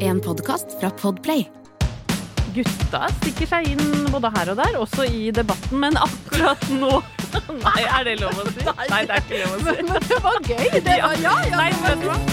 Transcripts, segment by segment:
En podcast fra Podplay. Gutta stikker seg inn både her og der, også i debatten, men akkurat nå Nei, er det lov å si? Nei, det er ikke lov å si. Men det var gøy! Det var, ja, ja, Nei, det var, hva?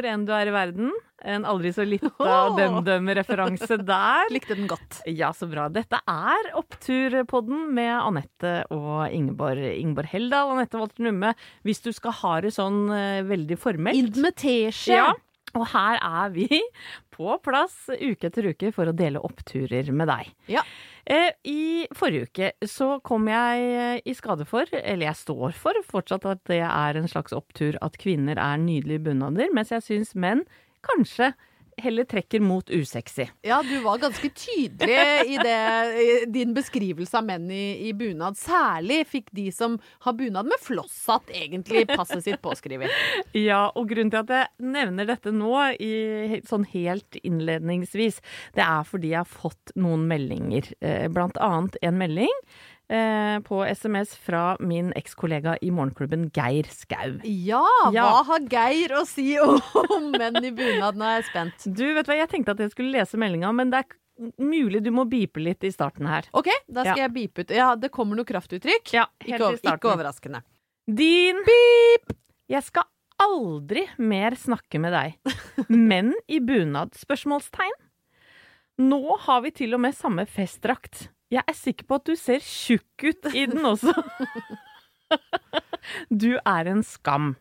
Hvor enn du er i verden. En aldri så lita. DumDum-referanse der. likte den godt. Ja, så bra. Dette er Oppturpodden med Anette og Ingeborg. Ingeborg Heldal, Anette Walter Numme. Hvis du skal ha det sånn eh, veldig formelt. Inn med teskje. Ja. Og her er vi på plass uke etter uke for å dele oppturer med deg. Ja. Eh, I forrige uke så kom jeg eh, i skade for, eller jeg står for fortsatt at det er en slags opptur at kvinner er nydelige bunader, mens jeg syns menn kanskje heller trekker mot usexy. Ja, du var ganske tydelig i, det, i din beskrivelse av menn i, i bunad. Særlig fikk de som har bunad med flosshatt, egentlig passet sitt påskrevet. Ja, og grunnen til at jeg nevner dette nå, i, sånn helt innledningsvis, det er fordi jeg har fått noen meldinger. Eh, Blant annet en melding på SMS fra min ekskollega i Morgenklubben, Geir Skau. Ja, Ja. hva har Geir å si om menn i bunad? Nå er jeg spent. Du, vet du hva, jeg tenkte at jeg skulle lese meldinga, men det er mulig du må beepe litt i starten her. OK, da skal Ja. jeg beepe ut. Ja, det kommer noe kraftuttrykk. Ja, helt Ikke, i starten. ikke overraskende. Din Beep! Jeg skal aldri mer snakke med deg. Menn i bunad? Spørsmålstegn. Nå har vi til og med samme festdrakt. Jeg er sikker på at du ser tjukk ut i den også. Du er en skam.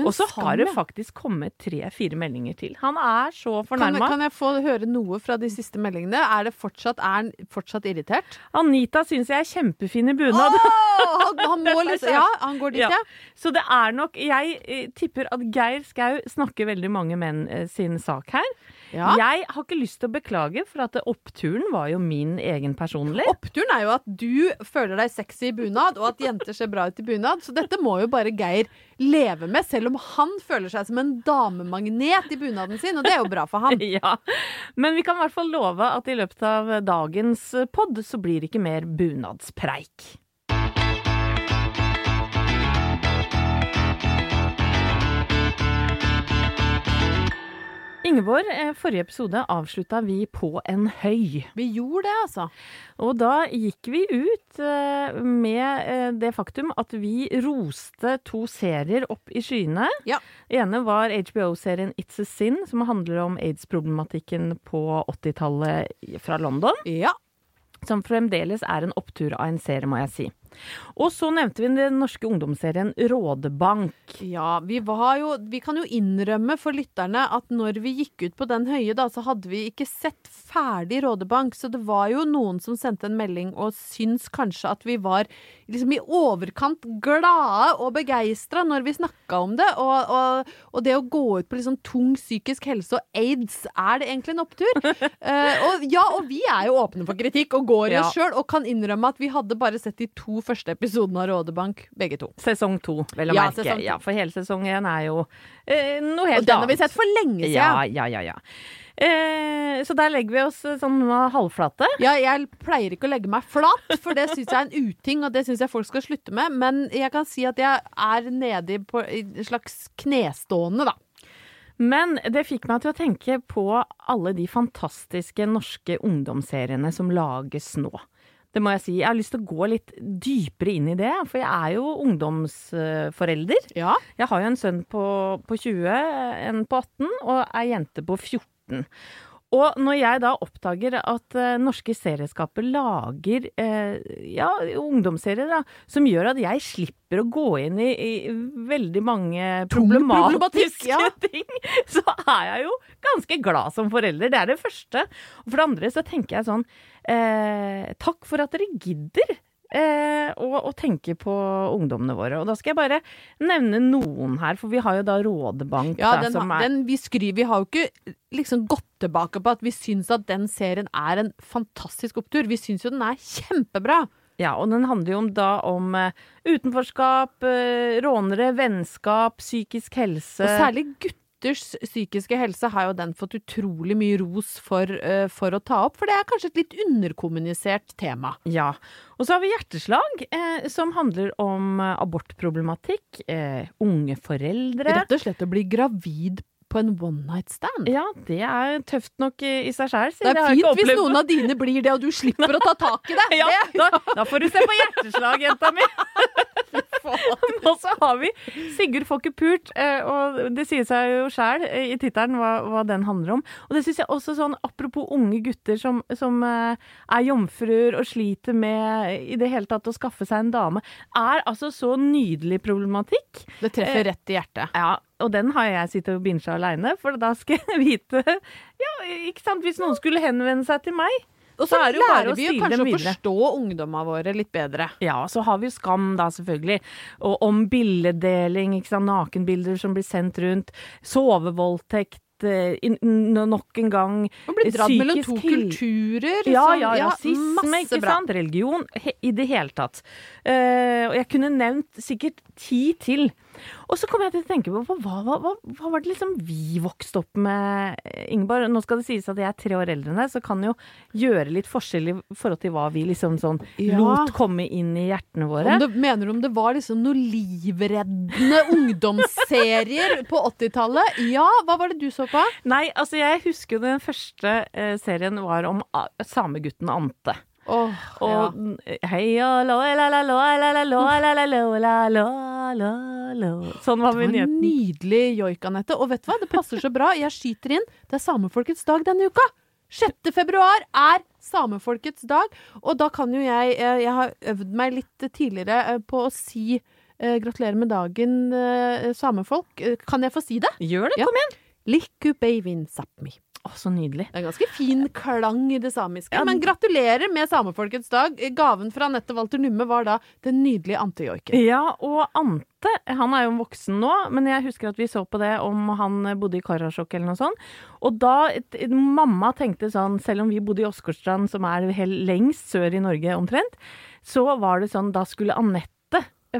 Og så har det faktisk kommet tre-fire meldinger til. Han er så Kan, fornærma. kan jeg få høre noe fra de siste meldingene? Er, det fortsatt, er han fortsatt irritert? Anita syns jeg er kjempefin i bunad. Oh, han, han må liksom Ja, han går dit, Ja. ja. Så det er nok Jeg eh, tipper at Geir Skau snakker veldig mange menn eh, sin sak her. Ja. Jeg har ikke lyst til å beklage, for at oppturen var jo min egen personlig. Oppturen er jo at du føler deg sexy i bunad, og at jenter ser bra ut i bunad. Så dette må jo bare Geir leve med, selv om han føler seg som en damemagnet i bunaden sin. Og det er jo bra for han. Ja. Men vi kan i hvert fall love at i løpet av dagens pod så blir det ikke mer bunadspreik. Ingeborg, eh, forrige episode avslutta vi på en høy. Vi gjorde det, altså. Og da gikk vi ut eh, med eh, det faktum at vi roste to serier opp i skyene. Ja. Ene var HBO-serien It's a Sin, som handler om aids-problematikken på 80-tallet fra London. Ja. Som fremdeles er en opptur av en serie, må jeg si. Og så nevnte vi den norske ungdomsserien Rådebank. Ja, vi var jo Vi kan jo innrømme for lytterne at når vi gikk ut på den høye, da, så hadde vi ikke sett ferdig Rådebank. Så det var jo noen som sendte en melding og syns kanskje at vi var liksom i overkant glade og begeistra når vi snakka om det. Og, og, og det å gå ut på liksom tung psykisk helse og aids, er det egentlig en opptur? uh, og ja, og vi er jo åpne for kritikk og går i Ja. oss sjøl og kan innrømme at vi hadde bare sett de to første episodene av Rådebank, begge to. Sesong to, vel å Ja, merke. Ja, for hele sesong én er jo eh, noe helt annet. Og den har vi sett for lenge siden. Ja, ja, ja. ja. Eh, så der legger vi oss eh, sånn halvflate. Ja, jeg pleier ikke å legge meg flat, for det syns jeg er en uting, og det syns jeg folk skal slutte med. Men jeg kan si at jeg er nedi på en slags knestående, da. Men det fikk meg til å tenke på alle de fantastiske norske ungdomsseriene som lages nå. Det må jeg si. Jeg har lyst til å gå litt dypere inn i det, for jeg er jo ungdomsforelder. Ja. Jeg har jo en sønn på, på 20, en på 18 og ei jente på 14. Og når jeg da oppdager at uh, norske serieskaper lager uh, ja, ungdomsserier da, som gjør at jeg slipper å gå inn i, i veldig mange problematiske ja. ting, så er jeg jo ganske glad som forelder. Det er det første. Og for det andre så tenker jeg sånn eh, Takk for at dere gidder. Eh, å, å, tenke på ungdommene våre. Og da skal jeg bare nevne noen her, for vi har jo da Rådebank. Ja, da, den, som er, den, vi skriver, Vi har jo ikke liksom gått tilbake på at vi syns at den serien er en fantastisk opptur. Vi syns jo den er kjempebra. Ja, og den handler jo om, da om eh, utenforskap, eh, rånere, vennskap, psykisk helse. Og særlig gutters psykiske helse har jo den fått utrolig mye ros for, uh, for å ta opp, for det er kanskje et litt underkommunisert tema. Ja. Og så har vi Hjerteslag, eh, som handler om eh, abortproblematikk, eh, unge foreldre. Rett og slett å bli gravid på en one night stand. Ja, det er tøft nok i, i seg sjæl. Det er fint hvis noen av dine blir det, og du slipper å ta tak i det. ja, da, da får du se på hjerteslag, jenta mi! og så har vi Sigurd får ikke pult, eh, og det sier seg jo sjæl i tittelen hva, hva den handler om. Og det syns jeg også sånn, apropos unge gutter som, som eh, er jomfruer og sliter med i det hele tatt å skaffe seg en dame, er altså så nydelig problematikk. Det treffer rett i hjertet. Ja, og den har jeg sittet og binsja aleine, for da skal jeg vite Ja, ikke sant, hvis noen skulle henvende seg til meg. Og så er det jo bare å kanskje å forstå ungdommene våre litt bedre. Ja, så har vi jo Skam, da, selvfølgelig. Og om bildedeling, ikke sant. Nakenbilder som blir sendt rundt. Sovevoldtekt. eh, Nok en gang. Man blir dratt mellom to kulturer. Ja, ja, ja, rasisme, ikke sant. Religion. I det hele tatt. Eh, og jeg kunne nevnt sikkert ti til. Og så kom jeg til å tenke på hva, hva, hva, hva var det liksom vi vokste opp med, Ingeborg? Nå skal det sies at jeg er tre år eldre enn deg, så kan jo gjøre litt forskjell i forhold til hva vi liksom sånn Ja. lot komme inn i hjertene våre. Om det, mener du om det var liksom noen livreddende ungdomsserier på 80-tallet? Ja, hva var det du så på? Nei, altså jeg husker jo den første eh, serien var om ah, samegutten Ante. Ja. Og heia la la la la la la la la la la la la la la Sånn var vignetten. nydelig joik, Anette. Og vet du hva, det passer så bra. Jeg skyter inn. Det er samefolkets dag denne uka. 6. februar er samefolkets dag. Og da kan jo jeg eh, Jeg har øvd meg litt tidligere eh, på å si eh, gratulerer med dagen, eh, samefolk. Kan jeg få si det? Gjør det, Ja. kom igjen! Likku beivin sapmi. Å, så nydelig. Det er ganske fin klang i det samiske. Ja, men gratulerer med samefolkets dag. Gaven fra Anette Walter Numme var da den nydelige Ante Joiken. Ja, og Ante, han er jo voksen nå, men jeg husker at vi så på det om han bodde i Karasjok eller noe sånt. Og da mamma tenkte sånn, selv om vi bodde i Åsgårdstrand, som er helt lengst sør i Norge omtrent, så var det sånn, da skulle Anette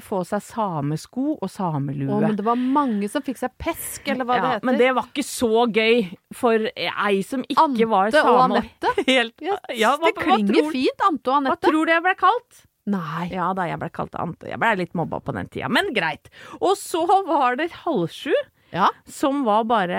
få seg samesko og samelue. Å, men det var mange som fikk seg pesk, eller hva ja, det heter. Men det var ikke så gøy for ei som ikke Ante var og same. Anette? Helt, Ja, ja, hva, det klinger tror, fint, Ante og Hva tror du jeg ble kalt? Nei. Ja da, jeg ble kalt Ante. Jeg ble litt mobba på den tida, men greit. Og så var det halv sju, Ja, som var bare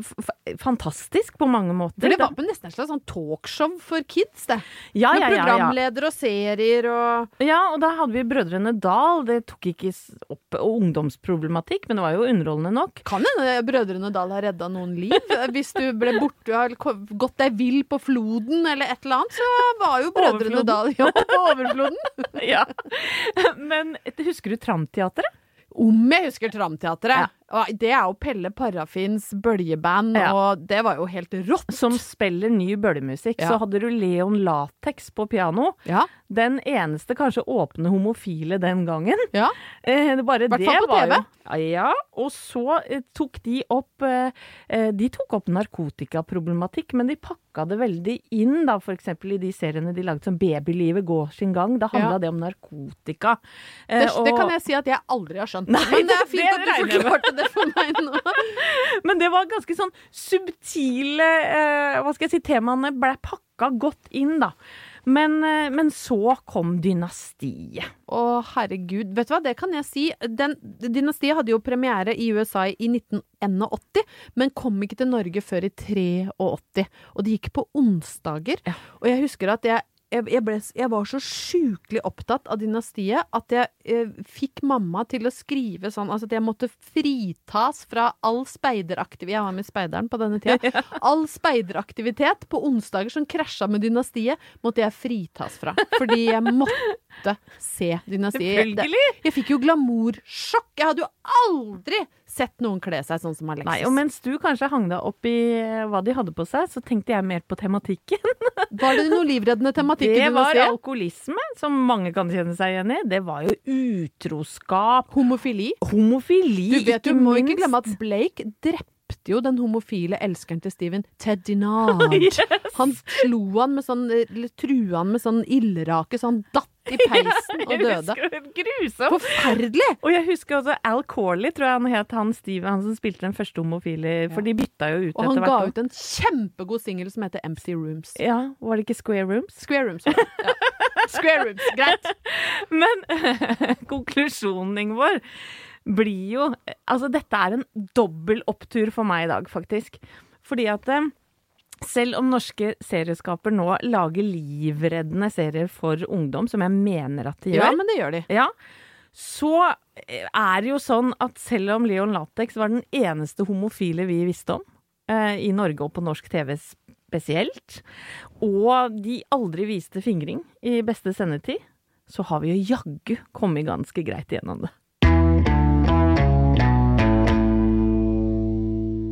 f fantastisk på mange måter. for det var på nesten et slags sånn talkshow for kids, det. ja, Med ja, ja, ja. programleder og serier og ja, og da hadde vi Brødrene Dal. Det tok ikke opp ungdomsproblematikk, men det var jo underholdende nok. Kan hende Brødrene Dal har redda noen liv. Hvis du ble borte og har gått deg vill på floden eller et eller annet, så var jo Brødrene Dal ja, på overfloden. ja. Men husker du Tramteatret? Om jeg husker Tramteatret. Ja. Og Det er jo Pelle Parafins bøljeband, Ja. og det var jo helt rått. Som spiller ny bøljemusikk. Ja. Så hadde du Leon Latex på piano. Ja. Den eneste kanskje åpne homofile den gangen. ja. Eh, bare Hvert det på var TV. Jo, ja, og så eh, tok de opp eh, eh, De tok opp narkotikaproblematikk, men de pakka det veldig inn, da, eksempel i de seriene de lagde som Babylivet går sin gang. Da handla Ja. det om narkotika. Eh, Det, det kan jeg si at jeg aldri har skjønt. Nei, Men det er fint det at du forklarte det for meg nå. Men det var ganske sånn subtile eh, Hva skal jeg si Temaene ble pakka godt inn, da. Men, eh, men så kom dynastiet. Å, herregud. Vet du hva, det kan jeg si. Den, dynastiet hadde jo premiere i USA i 1981, men kom ikke til Norge før i 83. Og det gikk på onsdager. Ja. Og jeg husker at jeg jeg, jeg, ble, jeg var så sjukelig opptatt av dynastiet at jeg eh, fikk mamma til å skrive sånn Altså at jeg måtte fritas fra all speideraktivitet Jeg var med Speideren på denne tida. All speideraktivitet på onsdager som krasja med dynastiet, måtte jeg fritas fra. Fordi jeg måtte se dynastiet. Selvfølgelig. Jeg fikk jo glamoursjokk. Jeg hadde jo aldri sett noen kle seg sånn som Alexis. Nei, og mens du kanskje hang deg opp i eh, hva de hadde på seg, så tenkte jeg mer på tematikken. Var det noe livreddende tematikk se? Det var alkoholisme, som mange kan kjenne seg igjen i. Det var jo utroskap, Homofili. homofili, Du vet, du må ikke glemme at Blake drepte jo den homofile elskeren til Steven, Ted Dinard. Han slo han med sånn, eller trua han med sånn ildrake, så han datt i peisen og døde. grusomt. Forferdelig! Og jeg husker også Al Corley, tror jeg han het, han Steve, han som spilte den første homofile, for de bytta jo ut Og han ga ut en kjempegod singel som heter Empty Rooms. Ja, var det ikke Square Rooms? Square Rooms. var det. Ja. Square Rooms, greit. Men konklusjonen vår blir jo Altså, dette er en dobbel opptur for meg i dag, faktisk. Fordi at eh, selv om norske serieskaper nå lager livreddende serier for ungdom, som jeg mener at de gjør Ja, men det gjør de. Ja, så er det jo sånn at selv om Leon Latex var den eneste homofile vi visste om, eh, i Norge og på norsk TV spesielt, og de aldri viste fingring i beste sendetid, så har vi jo jaggu kommet ganske greit igjennom det.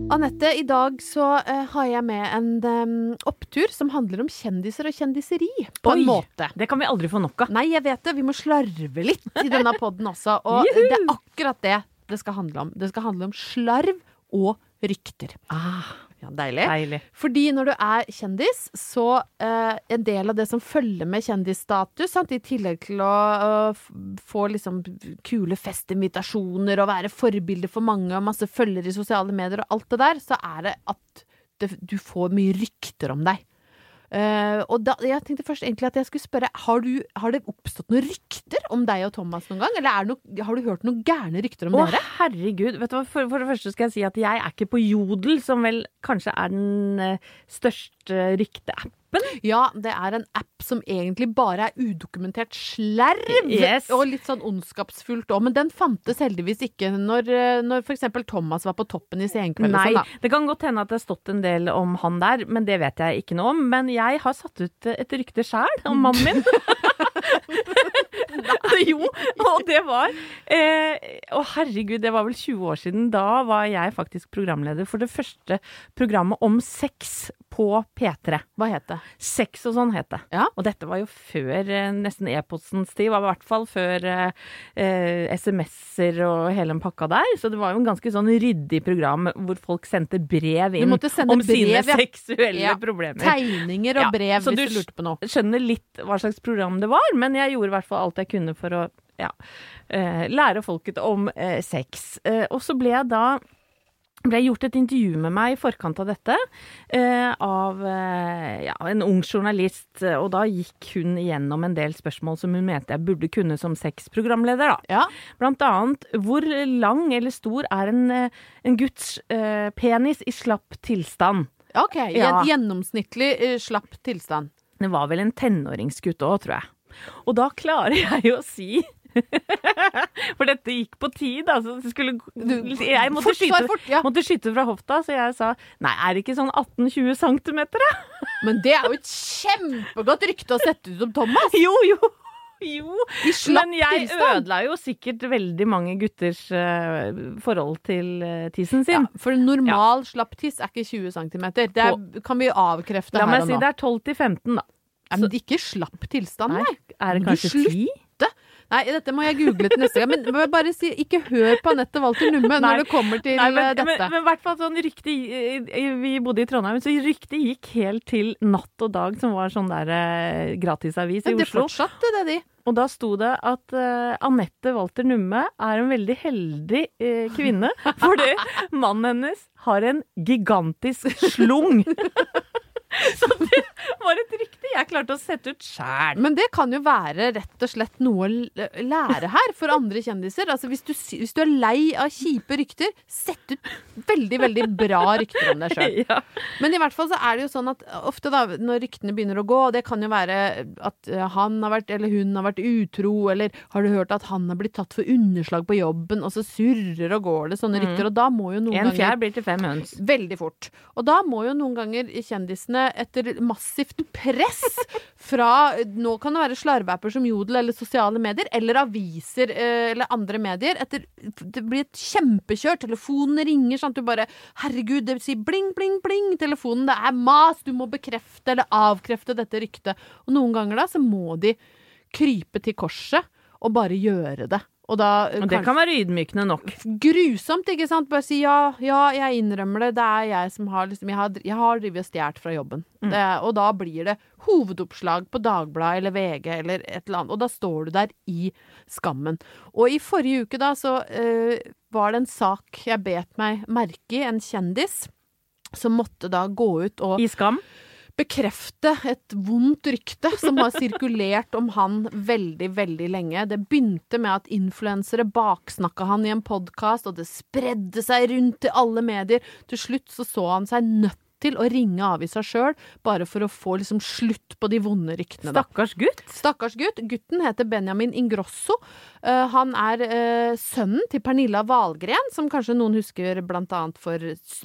Anette, i dag så uh, har jeg med en um, opptur som handler om kjendiser og kjendiseri, på Oi. en måte. Det kan vi aldri få nok av. Nei, jeg vet det. Vi må slarve litt i denne poden også. Og Juhu! det er akkurat det det skal handle om. Det skal handle om slarv og rykter. Ah, Ja, deilig. deilig. Fordi når du er kjendis, så eh, en del av det som følger med kjendisstatus, sant? i tillegg til å uh, få liksom kule festinvitasjoner og være forbilde for mange og masse følgere i sosiale medier og alt det der, så er det at det, du får mye rykter om deg. Eh, og da, jeg tenkte først egentlig at jeg skulle spørre Har, du, har det oppstått noen rykter om deg og Thomas noen gang? Eller er noe, har du hørt noen gærne rykter om Å, dere? herregud. Vet du hva? For, for det første skal jeg si at jeg er ikke på Jodel, som vel kanskje er den eh, største rykteappen. Ja, det er en app som egentlig bare er udokumentert slerv. Yes. Og litt sånn ondskapsfullt òg. Men den fantes heldigvis ikke når, eh, når f.eks. Thomas var på toppen i Senkveld. Nei, sånn, det kan godt hende at det har stått en del om han der, men det vet jeg ikke noe om. Men jeg har satt ut et rykte sjæl om mannen min. jo, og det var eh, Å, herregud, det var vel 20 år siden. Da var jeg faktisk programleder for det første programmet om sex på P3. Hva het det? Sex og sånn het det. Ja. Og dette var jo før eh, nesten e-postens tid, var i hvert fall før eh, eh, SMS-er og hele den pakka der. Så det var jo en ganske sånn ryddig program hvor folk sendte brev inn sende om sine ja. seksuelle Ja. problemer. Tegninger og brev, hvis du lurte på noe. Så du Skjønner litt hva slags program det var, men jeg gjorde i hvert fall alt jeg kunne for å ja, eh, lære folket om eh, sex. Eh, og så ble jeg da ble gjort et intervju med meg i forkant av dette eh, av eh, ja, en ung journalist, eh, og da gikk hun igjennom en del spørsmål som hun mente jeg burde kunne som sexprogramleder. Ja. Blant annet, hvor lang eller stor er en, eh, en guds eh, penis i slapp tilstand? OK. Ja. Gjen- Gjennomsnittlig eh, slapp tilstand. Det var vel en tenåringsgutt òg, tror jeg. Og da klarer jeg å si For dette gikk på tid, altså. Skulle, jeg måtte, Fort, skyte, fort, ja. måtte skyte fra hofta, så jeg sa nei, er det ikke sånn 18-20 cm, da? Men det er jo et kjempegodt rykte å sette ut om Thomas! Jo, jo. Jo, men jeg ødela jo sikkert veldig mange gutters uh, forhold til uh, tissen Ja, sin. for normal slapp tiss er ikke 20 cm. Det er, kan vi avkrefte La her meg og si nå. det er 12 til 15, da. Nei, men det er ikke slapp tilstand, nei. er det kanskje 10? Nei, dette må jeg google til neste gang. Men jeg bare si, ikke hør på Anette Walter Numme når det kommer til Nei, eh, men, dette. men, men hvert fall sånn rykte eh, Vi bodde i Trondheim, så ryktet gikk helt til Natt og Dag, som var sånn der eh, gratisavis i Men det Oslo. fortsatte, det, de. Og da sto det at uh, Anette Walter Numme er en veldig heldig uh, kvinne, fordi mannen hennes har en gigantisk slung. Så det var et rykte jeg klarte å sette ut sjæl. Men det kan jo være rett og slett noe å lære her for andre kjendiser. Altså hvis du, hvis du er lei av kjipe rykter, sett ut veldig, veldig bra rykter om deg sjøl. Ja. Men i hvert fall så er det jo sånn at ofte da, når ryktene begynner å gå, og det kan jo være at eh, han har vært, eller hun har vært utro, eller har du hørt at han har blitt tatt for underslag på jobben, og så surrer og går det sånne rykter, og da må jo noen En ganger fjær blir til fem høns. Veldig fort. Og da må jo noen ganger kjendisene etter massivt press fra Nå kan det være slarveapper som Jodel eller sosiale medier, eller aviser eh, eller andre medier. Etter, det blir et kjempekjør. Telefonen ringer sånn at du bare Herregud, det vil si bling, bling, bling. Telefonen, det er mas. Du må bekrefte eller avkrefte dette ryktet. Og noen ganger da så må de krype til korset og bare gjøre det. Og da eh, Og det kan være ydmykende nok. grusomt, ikke sant? Bare si ja, ja, jeg innrømmer det. Det er jeg som har liksom Jeg har, jeg har drevet og stjålet fra jobben. Det, og da blir det hovedoppslag på Dagbladet eller VG eller et eller annet. Og da står du der i skammen. Og i forrige uke da så eh, var det en sak jeg bet meg merke i. En kjendis som måtte da gå ut og I skam. Bekrefte et vondt rykte som har sirkulert om han veldig, veldig lenge. Det begynte med at influensere baksnakka han i en podkast, og det spredde seg rundt til alle medier. Til slutt så så han seg nødt til å ringe avisa sjøl, bare for å få liksom slutt på de vonde ryktene. da. Stakkars gutt. Stakkars gutt. Gutten heter Benjamin Ingrosso. Eh, han er eh, sønnen til Pernilla Wahlgren, som kanskje noen husker blant annet for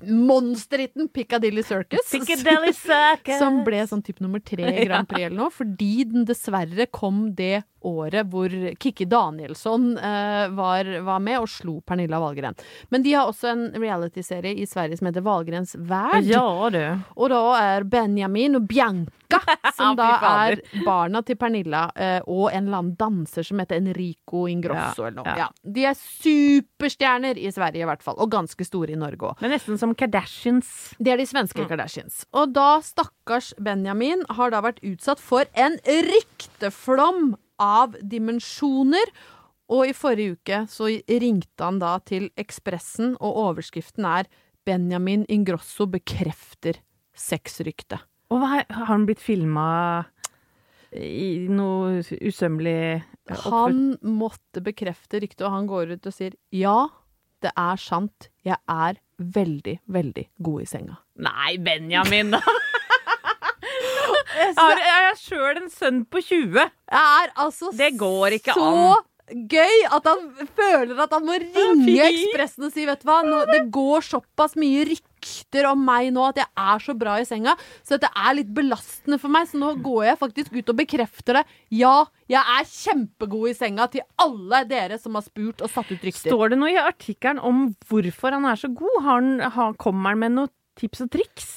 monsterhiten Piccadilly Circus. Piccadilly Circus. Som ble sånn type nummer tre i Grand Prix eller noe, fordi den dessverre kom det året hvor Kikki Danielsson eh, var, var med og slo Pernilla Wahlgren. Men de har også en realityserie i Sverige som heter Wahlgrens verd. Ja, det. Og da er Benjamin og Bianca, som da er barna til Pernilla, eh, og en eller annen danser som heter Enrico Ingrosso eller noe. ja. De er superstjerner i Sverige i hvert fall, og ganske store i Norge òg. Men nesten som Kardashians. Det er de svenske Kardashians. Og da stakkars Benjamin har da vært utsatt for en rykteflom av dimensjoner. Og i forrige uke så ringte han da til Ekspressen, og overskriften er 'Benjamin Ingrosso bekrefter sexrykte'. Og har han blitt filma i noe usømmelig oppførsel? Han måtte bekrefte ryktet, og han går ut og sier 'ja, det er sant, jeg er veldig, veldig god i senga'. Nei, Benjamin, da! Jeg har, jeg sjøl en sønn på 20. Det er altså Det går ikke så an. gøy at han føler at han må ringe Ekspressen og si vet du hva, nå, det går såpass mye rykter om meg nå at jeg er så bra i senga, så dette er litt belastende for meg, så nå går jeg faktisk ut og bekrefter det. Ja, jeg er kjempegod i senga til alle dere som har spurt og satt ut rykter. Står det noe i artikkelen om hvorfor han er så god? Har han, har, kommer han med noen tips og triks?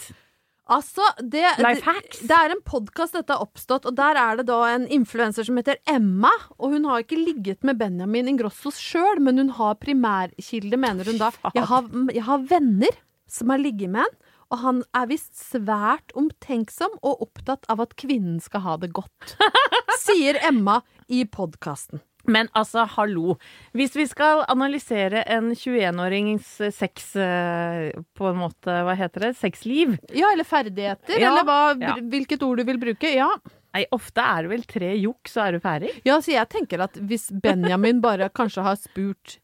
Altså, det, det er en podkast dette har oppstått, og der er det da en influenser som heter Emma. Og hun har ikke ligget med Benjamin Ingrossos sjøl, men hun har primærkilde, mener hun da. Jeg har, jeg har venner som har ligget med han, og han er visst svært omtenksom og opptatt av at kvinnen skal ha det godt. Sier Emma i podkasten. Men altså, hallo. Hvis vi skal analysere en 21-årings sex eh, På en måte, hva heter det? Sexliv? Ja, eller ferdigheter, Ja, eller hva, ja. hvilket ord du vil bruke. Ja. Nei, ofte er det vel tre jokk, så er du ferdig? Ja, så jeg tenker at hvis Benjamin bare kanskje har spurt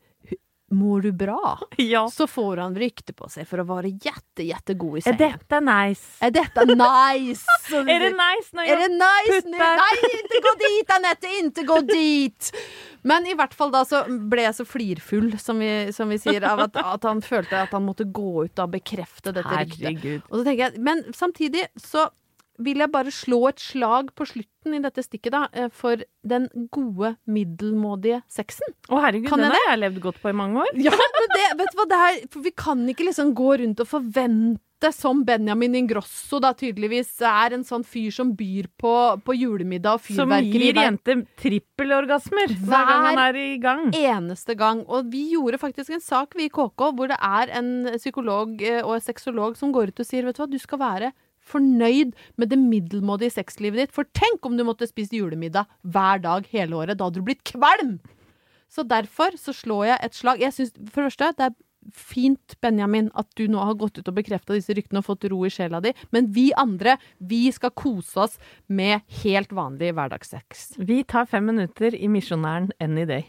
Mår du bra? Ja. Så får han rykte på seg for å være jätte, jättegod i Er dette nice? Er dette nice? Er det nice når Er det nice? putter? Nei, ikke gå dit, Anette! Ikke gå dit! Men i hvert fall da så ble jeg så flirfull, som vi, som vi sier, av at, at han følte at han måtte gå ut og bekrefte dette ryktet. Herregud. Og så tenker jeg, Men samtidig så vil jeg bare slå et slag på slutten i dette stikket, da, eh, for den gode, middelmådige sexen. Å herregud, Kan den jeg har jeg levd godt på i mange år. Ja, men det, vet du hva, det er For vi kan ikke liksom gå rundt og forvente som Benjamin Ingrosso da tydeligvis er en sånn fyr som byr på, på julemiddag og Som gir jenter trippelorgasmer hver gang han er i gang. eneste gang. Og vi gjorde faktisk en sak vi i KK hvor det er en psykolog eh, og sexolog som går ut og sier vet du hva, du skal være fornøyd med det middelmådige sexlivet ditt. For tenk om du måtte spise julemiddag hver dag hele året. Da hadde du blitt kvalm! Så derfor så slår jeg et slag. Jeg synes, for det første, det er fint, Benjamin, at du nå har gått ut og bekrefta disse ryktene og fått ro i sjela di. Men vi andre, vi skal kose oss med helt vanlig hverdagssex. Vi tar fem minutter i Misjonæren any day.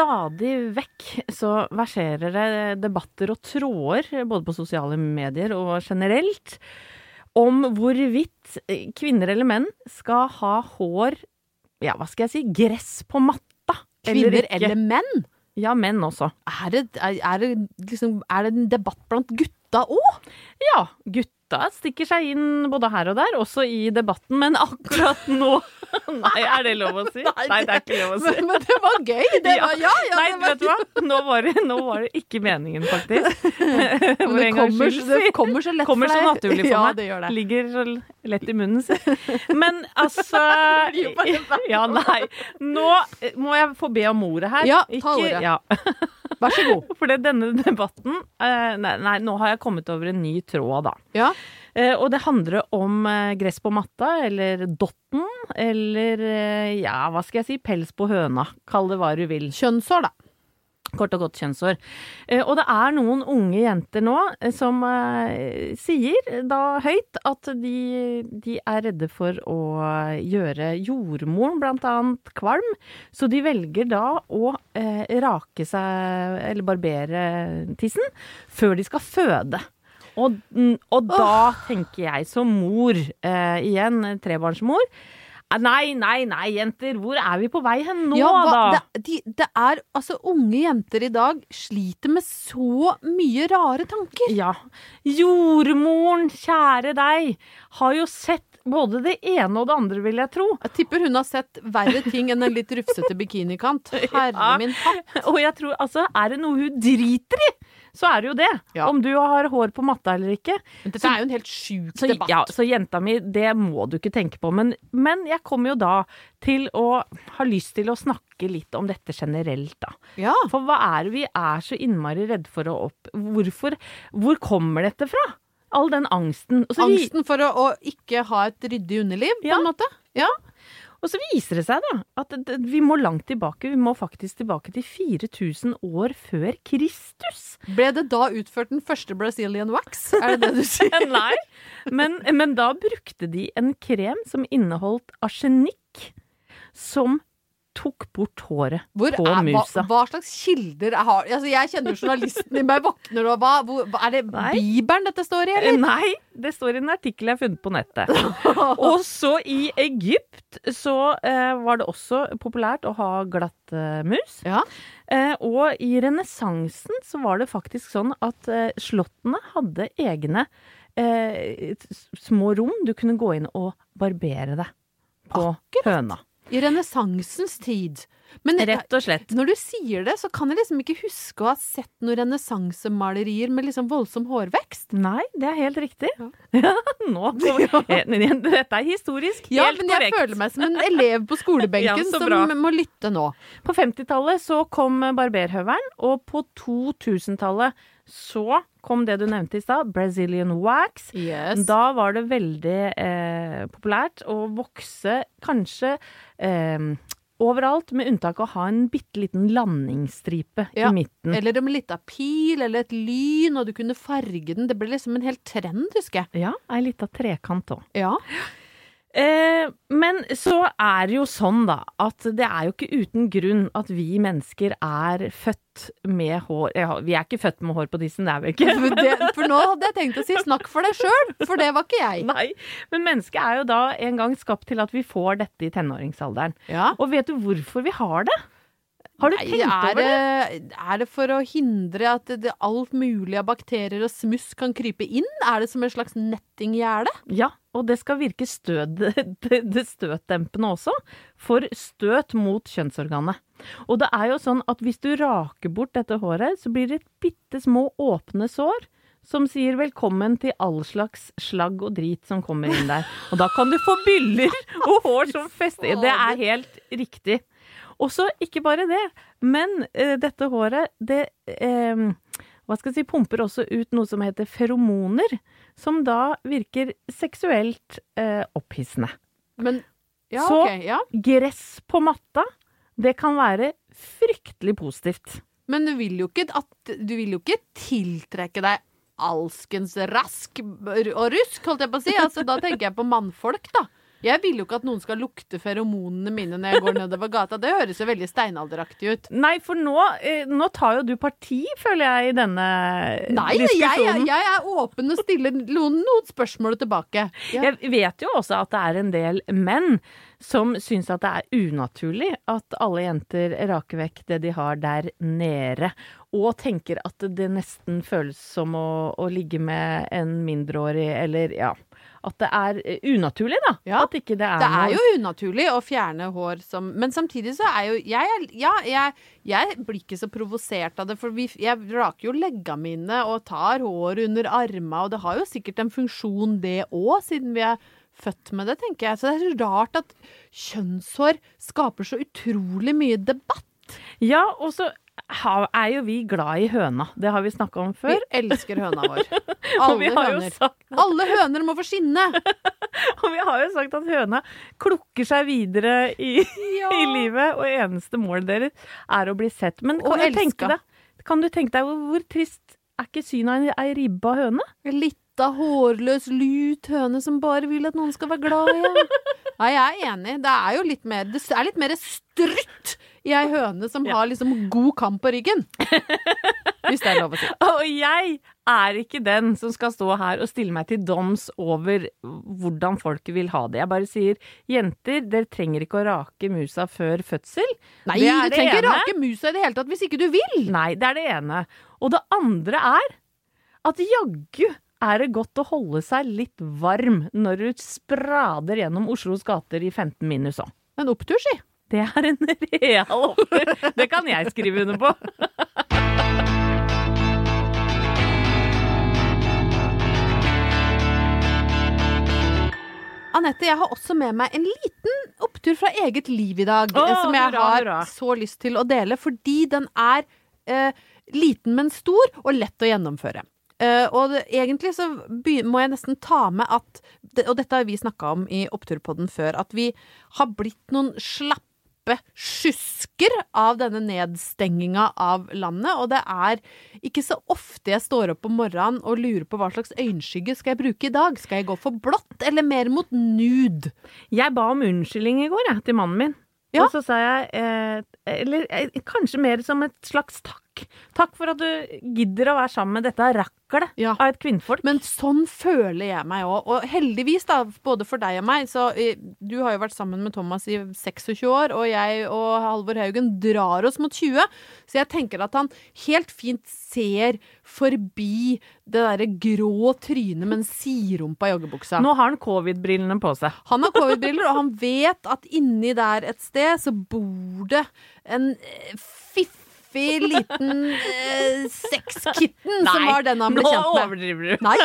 Stadig vekk så verserer det debatter og tråder, både på sosiale medier og generelt, om hvorvidt kvinner eller menn skal ha hår Ja, hva skal jeg si gress på matta. Kvinner ikke. eller menn? Ja, menn også. Er det, er, er det, liksom, er det en debatt blant gutta òg? Ja, gutta stikker seg inn både her og der, også i debatten, men akkurat nå Nei, er det lov å si? Nei, det er ikke lov å si. Men, men det var gøy! Det var, ja, ja, Nei, det var, vet du hva? Nå var, det, nå var det ikke meningen, faktisk. Det kommer, det kommer så lett Kommer så naturlig for ja, meg. Det gjør det. Ligger så lett i munnen si. Men altså. Ja, nei. Nå må jeg få be om ordet her. Ja, ta ordet. Ja. Vær så god. For denne debatten eh, nei, nei, nå har jeg kommet over en ny tråd, da. Ja. Eh, og det handler om eh, gress på matta, eller dotten, eller ja, hva skal jeg si, pels på høna. Kall det hva du vil. Kjønnshår, da. Kort og godt kjønnshår. Eh, og det er noen unge jenter nå eh, som eh, sier da høyt at de, de er redde for å gjøre jordmoren blant annet kvalm, så de velger da å eh, rake seg, eller barbere tissen, før de skal føde. Og, mm, og da tenker jeg som mor, eh, igjen trebarnsmor, Nei, nei, nei, jenter, hvor er vi på vei hen nå, ja, hva, da? det, de, det er altså Unge jenter i dag sliter med så mye rare tanker. Ja. Jordmoren, kjære deg, har jo sett både det ene og det andre, vil jeg tro. Jeg tipper hun har sett verre ting enn en litt rufsete bikinikant. Herre Ja. min hatt. Og jeg tror, altså, er det noe hun driter i, så er det jo det. Ja. Om du har hår på matta eller ikke. Men Dette er jo en helt sjuk Så, debatt. ja, så jenta mi, det må du ikke tenke på. Men, men jeg kommer jo da til å ha lyst til å snakke litt om dette generelt, da. Ja. For hva er det vi er så innmari redde for å opp... Hvorfor Hvor kommer dette fra? All den angsten. Og så vi- Angsten for å, å ikke ha et ryddig underliv, på en måte. Ja. Og så viser det seg da at vi må langt tilbake. Vi må faktisk tilbake til 4000 år før Kristus. Ble det da utført den første Brazilian wax? Er det det du sier? Nei, men, men da brukte de en krem som inneholdt arsenikk, som tok bort håret Hvor på er, musa. hva slags kilder jeg har altså, Jeg kjenner jo journalisten i meg våkner og hva, hvor, hva Er det Nei. Bibelen dette står i, Eh, eller? Nei, det står i en artikkel jeg har funnet på nettet. Og så i Egypt så eh, var det også populært å ha glattmus. Ja. Eh, og i renessansen så var det faktisk sånn at eh, slottene hadde egne eh, små rom du kunne gå inn og barbere deg. på høna. I renessansens tid. Men Rett og slett. når du sier det, så kan jeg liksom ikke huske å ha sett noen renessansemalerier med liksom voldsom hårvekst. Nei, det er helt riktig. Ja, nå kommer Dette er historisk helt Ja, men jeg korrekt. føler meg som en elev på skolebenken Ja, som bra. må lytte nå. På 50-tallet så kom barberhøvelen, og på 2000-tallet så kom det du nevnte i stad, Brazilian wax. Yes. Da var det veldig eh, populært å vokse kanskje eh, overalt, med unntak av å ha en bitte liten landingsstripe Ja, i midten. Eller en lita pil, eller et lyn, og du kunne farge den. Det ble liksom en hel trend, husker jeg. Ja, ei lita trekant òg. Ja. Eh, men så er det jo sånn, da, at det er jo ikke uten grunn at vi mennesker er født med hår ja, Vi er ikke født med hår på tissen, det er vi ikke. For, det, for nå hadde jeg tenkt å si 'snakk for deg sjøl', for det var ikke jeg. Nei, men mennesket er jo da en gang skapt til at vi får dette i tenåringsalderen. Ja. Og vet du hvorfor vi har det? Har du Nei, tenkt er over det? Er det for å hindre at det, alt mulig av bakterier og smuss kan krype inn? Er det som en slags nettinggjerde? Ja, og det skal virke stød, det, det støtdempende også, for støt mot kjønnsorganet. Og det er jo sånn at hvis du raker bort dette håret, så blir det bitte små åpne sår. Som sier velkommen til all slags slagg og drit som kommer inn der. Og da kan du få byller og hår som fester. Det er helt riktig. Og så ikke bare det, men eh, dette håret, det eh, hva skal jeg si, pumper også ut noe som heter feromoner, som da virker seksuelt eh, opphissende. Men ja, Så- okay, Ja. Gress på matta, det kan være fryktelig positivt. Men du vil jo ikke, at, du vil jo ikke tiltrekke deg alskens rask og rusk, holdt jeg på å si. Altså, da tenker jeg på mannfolk, da. Jeg vil jo ikke at noen skal lukte feromonene mine når jeg går nedover gata. Det høres jo veldig steinalderaktig ut. Nei, for nå, eh, nå tar jo du parti, føler jeg, i denne Nei, jeg, jeg, jeg er åpen og stiller noen, noen spørsmål tilbake. Ja. Jeg vet jo også at det er en del menn som syns at det er unaturlig at alle jenter raker vekk det de har der nede, og tenker at det nesten føles som å, å ligge med en mindreårig, eller ja At det er eh, unaturlig, da. Ja, At ikke det er Det er noe jo unaturlig å fjerne hår som Men samtidig så er jo jeg Ja, jeg, jeg blir ikke så provosert av det, for vi, jeg raker jo legga mine og tar hår under arma, og det har jo sikkert en funksjon, det òg, siden vi er født med det, tenker jeg. Så det er så rart at kjønnshår skaper så utrolig mye debatt. Ja, og så er jo vi glad i høna. Det har vi snakka om før. Vi elsker høna vår. Alle høner. sagt Alle høner må få skinne! Og vi har jo sagt at høna klukker seg videre i, i livet, og eneste målet deres er å bli sett. Men kan du, tenke deg, kan du tenke deg hvor, hvor trist er ikke synet av ei- ribba høne? Litt lita, hårløs, lut høne som bare vil at noen skal være glad i henne. Nei, jeg er enig. Det er jo litt mer Det er litt mer strutt i ei høne som har liksom god kamp på ryggen. Hvis det er lov å si. Og jeg er ikke den som skal stå her og stille meg til doms over hvordan folket vil ha det. Jeg bare sier jenter, dere trenger ikke å rake musa før fødsel. Nei, Det er du trenger ikke rake musa i det hele tatt hvis ikke du vil. Nei, det er det ene. Og det andre er at jaggu er det godt å holde seg litt varm når du sprader gjennom Oslos gater i 15 minus òg. En opptur, si. Det er en real offer. Det kan jeg skrive under på. Anette, jeg har også med meg en liten opptur fra eget liv i dag. Eh, som jeg hurra, har så lyst til å dele, fordi den er eh, liten, men stor, og lett å gjennomføre. Uh, og det, egentlig så må jeg nesten ta med at Og dette har vi snakka om i Oppturpodden før, at vi har blitt noen slappe sjusker av denne nedstenginga av landet. Og det er ikke så ofte jeg står opp om morgenen og lurer på hva slags øyenskygge skal jeg bruke i dag. Skal jeg gå for blått eller mer mot nude? Jeg ba om unnskyldning i går, jeg, til mannen min. Ja. Og så sa jeg eh, Eller eh, kanskje mer som et slags takk Takk. Takk for at du gidder å være sammen med dette raklet Ja. av et kvinnfolk. Men sånn føler jeg meg òg. Og heldigvis, da, både for deg og meg, så eh, Du har jo vært sammen med Thomas i 26 år, og jeg og Halvor Haugen drar oss mot 20. Så jeg tenker at han helt fint ser forbi det derre grå trynet med en siderumpa joggebuksa. Nå har han covid-brillene på seg. Han har covid-briller, og han vet at inni der et sted så bor det en eh, fiffig liten eh, sexkitten som var den han ble nå kjent med. overdriver du. Nei,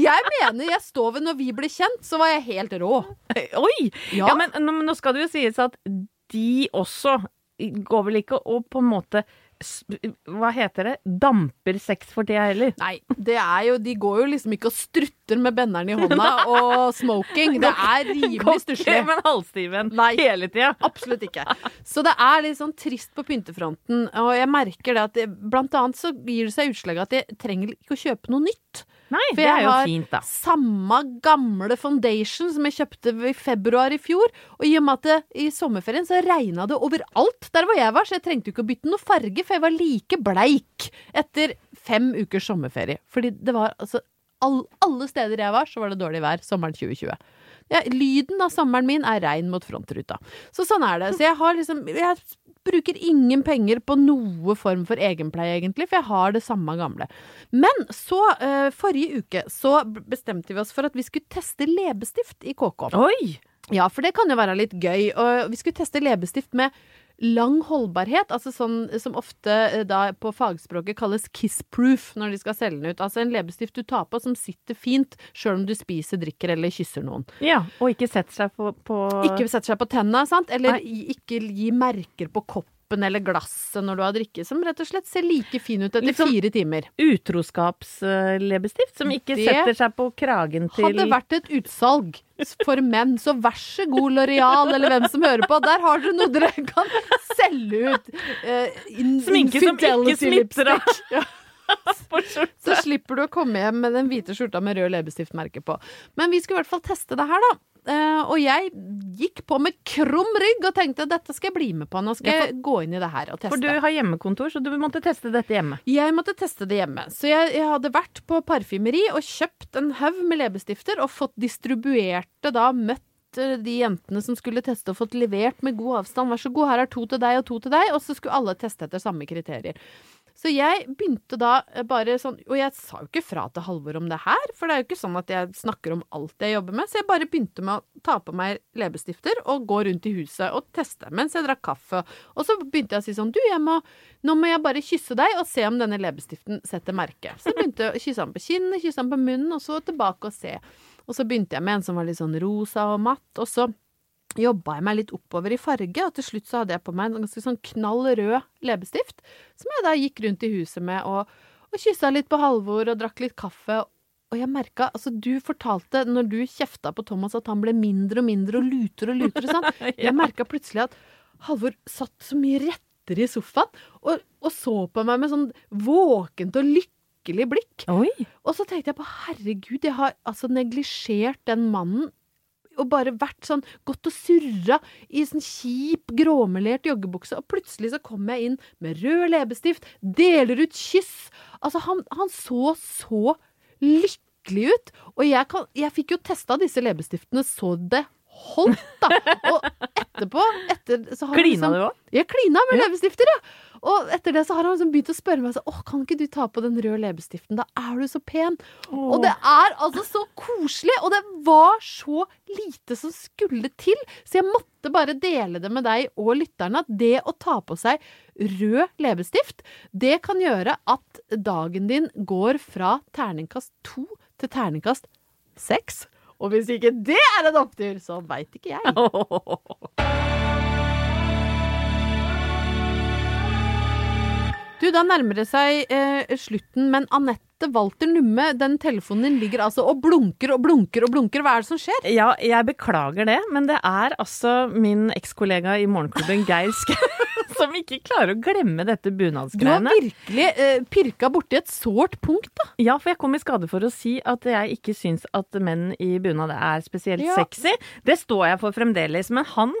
jeg mener jeg står ved når vi ble kjent, så var jeg helt rå. Oi! Ja. Ja, men nå, nå skal det jo sies at de også går vel ikke og på en måte Hva heter det? Damper sex for tida heller. Nei, det er jo, de går jo liksom ikke og strutter med benneren i hånda og smoking. Det er rimelig stusslig. men halvstiven hele tida. Absolutt ikke. Så det er litt sånn trist på pyntefronten. Og jeg merker det at det, blant annet så gir det seg utslag at jeg trenger ikke å kjøpe noe nytt. Nei, For det er jo har fint, da. samme gamle foundation som jeg kjøpte i februar i fjor. Og i og med at det, i sommerferien så regna det overalt der hvor jeg var, så jeg trengte jo ikke å bytte noe farge, for jeg var like bleik etter fem ukers sommerferie. Fordi det var altså all, Alle steder jeg var, så var det dårlig vær sommeren 2020. Ja, lyden av sommeren min er regn mot frontruta. Så sånn er det. Så jeg har liksom Jeg bruker ingen penger på noe form for egenpleie, egentlig, for jeg har det samme gamle. Men så, uh, forrige uke, så bestemte vi oss for at vi skulle teste leppestift i KK. Oi! Ja, for det kan jo være litt gøy. Og vi skulle teste leppestift med lang holdbarhet, altså sånn som ofte eh, da på fagspråket kalles kiss-proof når de skal selge den ut. Altså en leppestift du tar på som sitter fint sjøl om du spiser, drikker eller kysser noen. Ja, og ikke setter seg på, på Ikke setter seg på tenna, sant? Eller Nei. ikke gi merker på koppen eller glasset når du har drikket, som rett og slett ser like fin ut etter sånn fire timer. utroskapsleppestift som ikke Det setter seg på kragen til Hadde vært et utsalg for menn, så vær så god, Loreal, eller hvem som hører på. Der har dere noe dere kan selge ut. Uh, in- Sminke som ikke smitter av. Så slipper du å komme hjem med den hvite skjorta med rød leppestiftmerke på. Men vi skulle i hvert fall teste det her, da. Uh, og jeg gikk på med krum rygg og tenkte dette skal jeg bli med på. Nå skal jeg gå inn i det her og teste. For du har hjemmekontor, så du måtte teste dette hjemme. Jeg måtte teste det hjemme. Så jeg, jeg hadde vært på parfymeri og kjøpt en haug med leppestifter og fått distribuert det da, møtt eh, de jentene som skulle teste og fått levert med god avstand. Vær så god, her er to til deg og to til deg. Og så skulle alle teste etter samme kriterier. Så jeg begynte da eh, bare sånn Og jeg sa jo ikke fra til Halvor om det her, for det er jo ikke sånn at jeg snakker om alt jeg jobber med. Så jeg bare begynte med å ta på meg leppestifter og gå rundt i huset og teste mens jeg drakk kaffe. Og så begynte jeg å si sånn Du, må, nå må jeg bare kysse deg og se om denne leppestiften setter merke. Så jeg begynte å kysse han på kinnet, kysse han på munnen, og så tilbake og se. Og så begynte jeg med en som var litt sånn rosa og matt, og så jobba jeg meg litt oppover i farge, og til slutt så hadde jeg på meg en ganske sånn knall rød leppestift, som jeg da gikk rundt i huset med og, og kyssa litt på Halvor og drakk litt kaffe. Og jeg merka, altså du fortalte når du kjefta på Thomas at han ble mindre og mindre og lutere og lutere, sant. Jeg merka plutselig at Halvor satt så mye rettere i sofaen og, og så på meg med sånn våkent og lykkelig blikk. Oi! Og så tenkte jeg på herregud, jeg har altså neglisjert den mannen og bare vært sånn gått og surra i sånn kjip, gråmelert joggebukse, og plutselig så kommer jeg inn med rød leppestift, deler ut kyss. Altså, han, han så så lykkelig ut. Og jeg, kan, jeg fikk jo testa disse leppestiftene så det holdt, da. Og etterpå etter, så har Klina du òg? jeg klina med leppestifter, ja. Og etter det så har han liksom begynt å spørre meg sånn Å, kan ikke du ta på den røde leppestiften? Da er du så pen. Og det er altså så koselig, og det var så lite som skulle til. Så jeg måtte bare dele det med deg og lytterne at det å ta på seg rød leppestift, det kan gjøre at dagen din går fra terningkast to til terningkast seks. Og hvis ikke det er en opptur, så veit ikke jeg. Du, da nærmer det seg eh, slutten, men Anette Walter Numme, den telefonen din ligger altså og blunker og blunker og blunker. Hva er det som skjer? Ja, jeg beklager det, men det er altså min ekskollega i morgenklubben, Geir Skau, som ikke klarer å glemme dette bunadsgreiene. Du har virkelig eh, pirka borti et sårt punkt, da. Ja, for jeg kom i skade for å si at jeg ikke syns at menn i bunad er spesielt Ja. sexy. Det står jeg for fremdeles, men han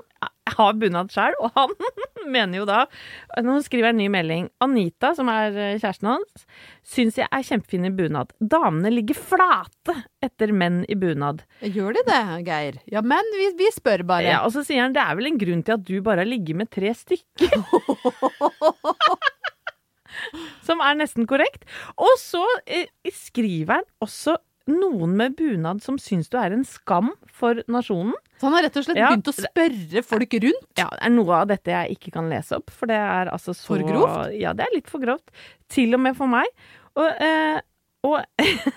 har bunad sjøl, og han mener jo da Nå skriver jeg en ny melding. Anita, som er eh, kjæresten hans, syns jeg er kjempefin i bunad. Damene ligger flate etter menn i bunad. Gjør de det, Geir? Ja, men vi, vi spør bare. Ja, og så sier han det er vel en grunn til at du bare har ligget med tre stykker. Som er nesten korrekt. Og så eh, skriver han også noen med bunad som syns du er en skam for nasjonen. Så han har rett og slett Ja. begynt å spørre folk rundt? Ja, det er noe av dette jeg ikke kan lese opp, for det er altså så For grovt? Ja, det er litt for grovt. Til og med for meg. Og, eh, og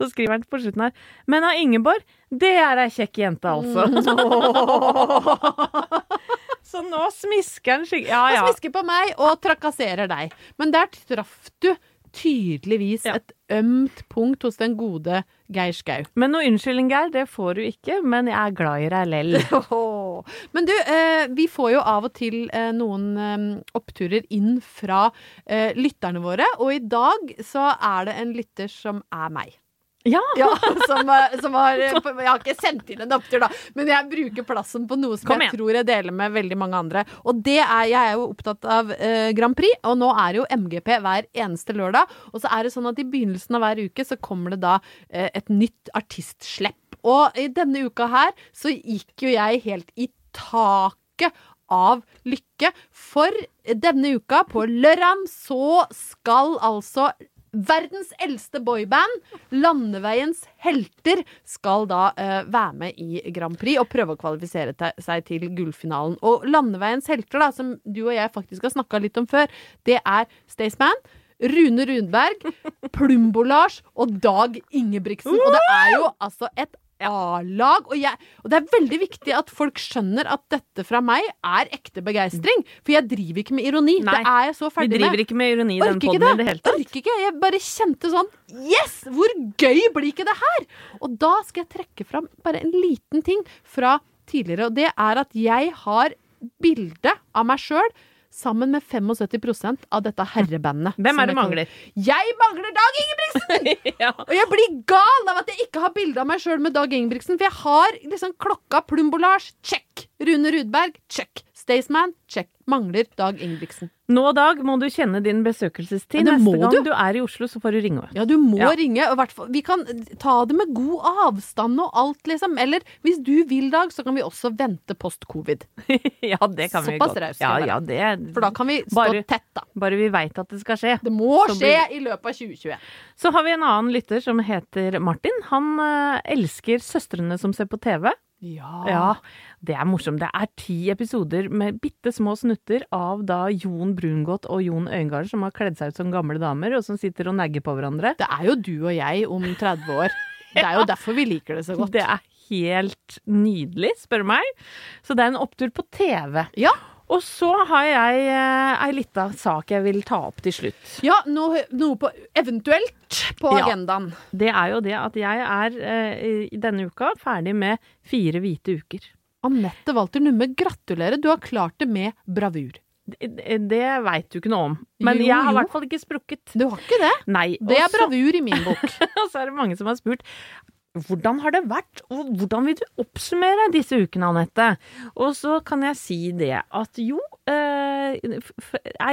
så skriver han på slutten her Men av Ingeborg, det er ei kjekk jente, altså. så nå smisker han skikkelig Ja, ja. Han smisker på meg og trakasserer deg. Men der traff du tydeligvis Ja. et ømt punkt hos den gode Geir Skau. Men noe unnskyldning, Geir, det får du ikke. Men jeg er glad i deg lell. Men du, eh, vi får jo av og til eh, noen eh, oppturer inn fra eh, lytterne våre, og i dag så er det en lytter som er meg. Ja! Ja, som, som har eh, Jeg har ikke sendt inn en opptur, da, men jeg bruker plassen på noe som jeg tror jeg deler med veldig mange andre. Og det er Jeg er jo opptatt av eh, Grand Prix, og nå er det jo MGP hver eneste lørdag. Og så er det sånn at i begynnelsen av hver uke så kommer det da eh, et nytt artistslepp. Og i denne uka her så gikk jo jeg helt i taket av lykke, for denne uka, på lørdag, så skal altså Verdens eldste boyband, Landeveiens helter, skal da uh, være med i Grand Prix og prøve å kvalifisere te- seg til gullfinalen. Og Landeveiens helter, da, som du og jeg faktisk har snakka litt om før, det er Staysman. Rune Rundberg, Plumbo-Lars og Dag Ingebrigtsen. Og det er jo altså et A-lag. Og, og det er veldig viktig at folk skjønner at dette fra meg er ekte begeistring. For jeg driver ikke med ironi. Nei, det er jeg så ferdig med. Vi driver ikke med ironi i den poden i det hele tatt. Orker ikke. Jeg bare kjente sånn Yes! Hvor gøy blir ikke det her? Og da skal jeg trekke fram bare en liten ting fra tidligere, og det er at jeg har bilde av meg sjøl sammen med 75% av dette herrebandet. Hvem er det mangler? Jeg mangler Dag Ingebrigtsen! ja. Og jeg blir gal av at jeg ikke har bilde av meg sjøl med Dag Ingebrigtsen. For jeg har liksom klokka Plumbo-Lars, check. Rune Rudberg, check. Staysman, check. Mangler Dag Ingebrigtsen. Nå, Dag, må du kjenne din besøkelsestid. Ja, Neste gang du. du er i Oslo, så får du ringe. Ja, du må Ja. ringe. Vi kan ta det med god avstand og alt, liksom. Eller hvis du vil, Dag, så kan vi også vente post covid. ja, det kan vi Såpass godt. Såpass skal Ja, ja, det For da kan vi stå Bare- tett, da. Bare vi veit at det skal skje. Det må Så skje blir- i løpet av 2021. Så har vi en annen lytter som heter Martin. Han eh, elsker Søstrene som ser på TV. Ja. Ja, det er morsomt. Det er ti episoder med bitte små snutter av da Jon Brungot og Jon Øyengard som har kledd seg ut som gamle damer, og som sitter og negger på hverandre. Det er jo du og jeg om 30 år. Det er jo derfor vi liker det så godt. Det er helt nydelig, spør du meg. Så det er en opptur på TV. Ja. Og så har jeg eh, ei lita sak jeg vil ta opp til slutt. Ja, noe, noe på eventuelt på Ja. agendaen. Det er jo det at jeg er eh, denne uka ferdig med fire hvite uker. Anette Walter Numme, gratulerer. Du har klart det med bravur. Det, det veit du ikke noe om. Men Jo, jeg har i hvert fall ikke sprukket. Du har ikke det? Nei. Det er bravur i min bok. Og så er det mange som har spurt hvordan har det vært, og hvordan vil du oppsummere disse ukene, Anette? Og så kan jeg si det at jo, eh,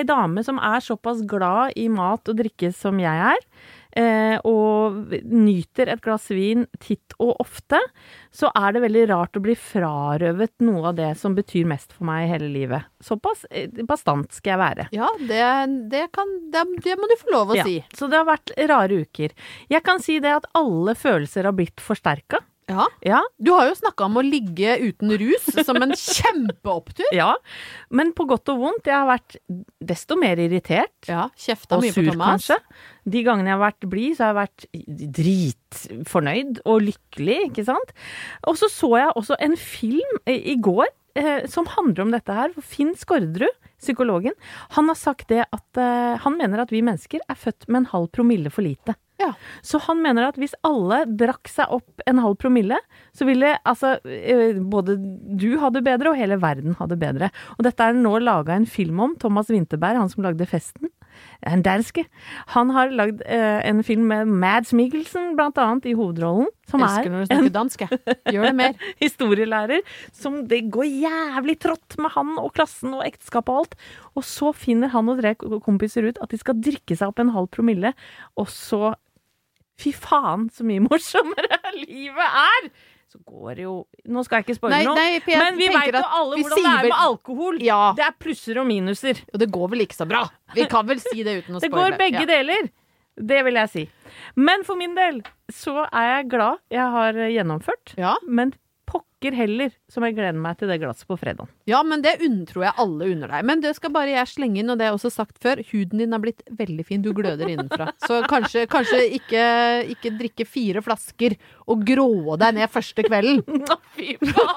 dame som er såpass glad i mat og drikke som jeg er, og nyter et glass vin titt og ofte, så er det veldig rart å bli frarøvet noe av det som betyr mest for meg i hele livet. Såpass eh, bastant skal jeg være. Ja, det, det, kan, det, det må du få lov å Ja, si. Så det har vært rare uker. Jeg kan si det at alle følelser har blitt forsterka. Ja. Ja, Du har jo snakka om å ligge uten rus som en kjempeopptur. ja. Men på godt og vondt. Jeg har vært desto mer irritert. Ja, Kjefta mye på sur, Thomas. kanskje. De gangene jeg har vært blid, så har jeg vært dritfornøyd og lykkelig, ikke sant. Og så så jeg også en film i i går eh, som handler om dette her. Finn Skårderud, psykologen, han har sagt det at eh, han mener at vi mennesker er født med en halv promille for lite. Ja. Så han mener at hvis alle drakk seg opp en halv promille, så ville altså eh, både du ha det bedre, og hele verden ha det bedre. Og dette er nå laga en film om. Thomas Winterberg, han som lagde Festen. en danske. Han har lagd eh, en film med Mads Mikkelsen, blant annet, i hovedrollen. Som Elsker er når du snakker dansk. Gjør det mer. historielærer. Som det går jævlig trått med han og klassen og ekteskapet og alt. Og så finner han og tre kompiser ut at de skal drikke seg opp en halv promille, og så Fy faen, så mye morsommere livet er! Så går det jo Nå skal jeg ikke spoile noe, nei, men vi veit jo alle hvordan det er med alkohol. Ja. Det er plusser og minuser. Og det går vel ikke så bra. Vi kan vel si det uten å Det spoile. går begge Ja. deler. Det vil jeg si. Men for min del så er jeg glad jeg har gjennomført. Ja. Men pokker heller som jeg gleder meg til det glasset på fredag. Ja, men det unntror jeg alle unner deg. Men det skal bare jeg slenge inn, og det har jeg også sagt før. Huden din har blitt veldig fin. Du gløder innenfra. Så kanskje, kanskje ikke, ikke drikke fire flasker og grå deg ned første kvelden. Fy faen!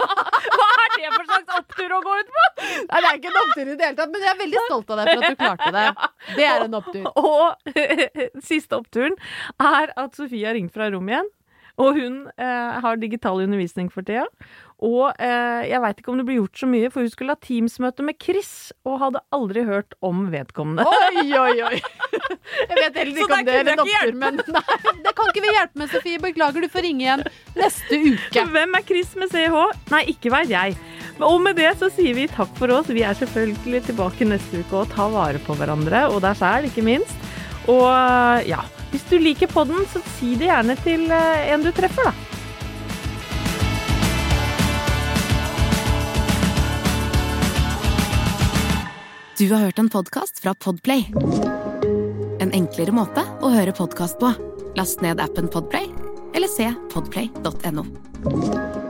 Hva er det for slags opptur å gå ut på? Nei, det er ikke en opptur i det hele tatt, men jeg er veldig stolt av deg for at du klarte det. Det er en opptur. Og siste oppturen er at Sofie har ringt fra rommet igjen. Og hun eh, har digital undervisning for tida. Og eh, jeg veit ikke om det blir gjort så mye, for hun skulle ha Teams-møte med Chris, og hadde aldri hørt om vedkommende. Oi, oi, oi. Jeg vet heller ikke om det er en opptur, men nei, det kan ikke vi hjelpe med, Sofie. Beklager, du får ringe igjen neste uke. Hvem er Chris med CH? Nei, ikke veit jeg. Og med det så sier vi takk for oss. Vi er selvfølgelig tilbake neste uke og tar vare på hverandre, og deg sjæl, ikke minst. Og ja, hvis du liker podden, så si det gjerne til eh, en du treffer, da. Du har hørt en podkast fra Podplay. En enklere måte å høre podkast på. Last ned appen Podplay, eller se podplay.no.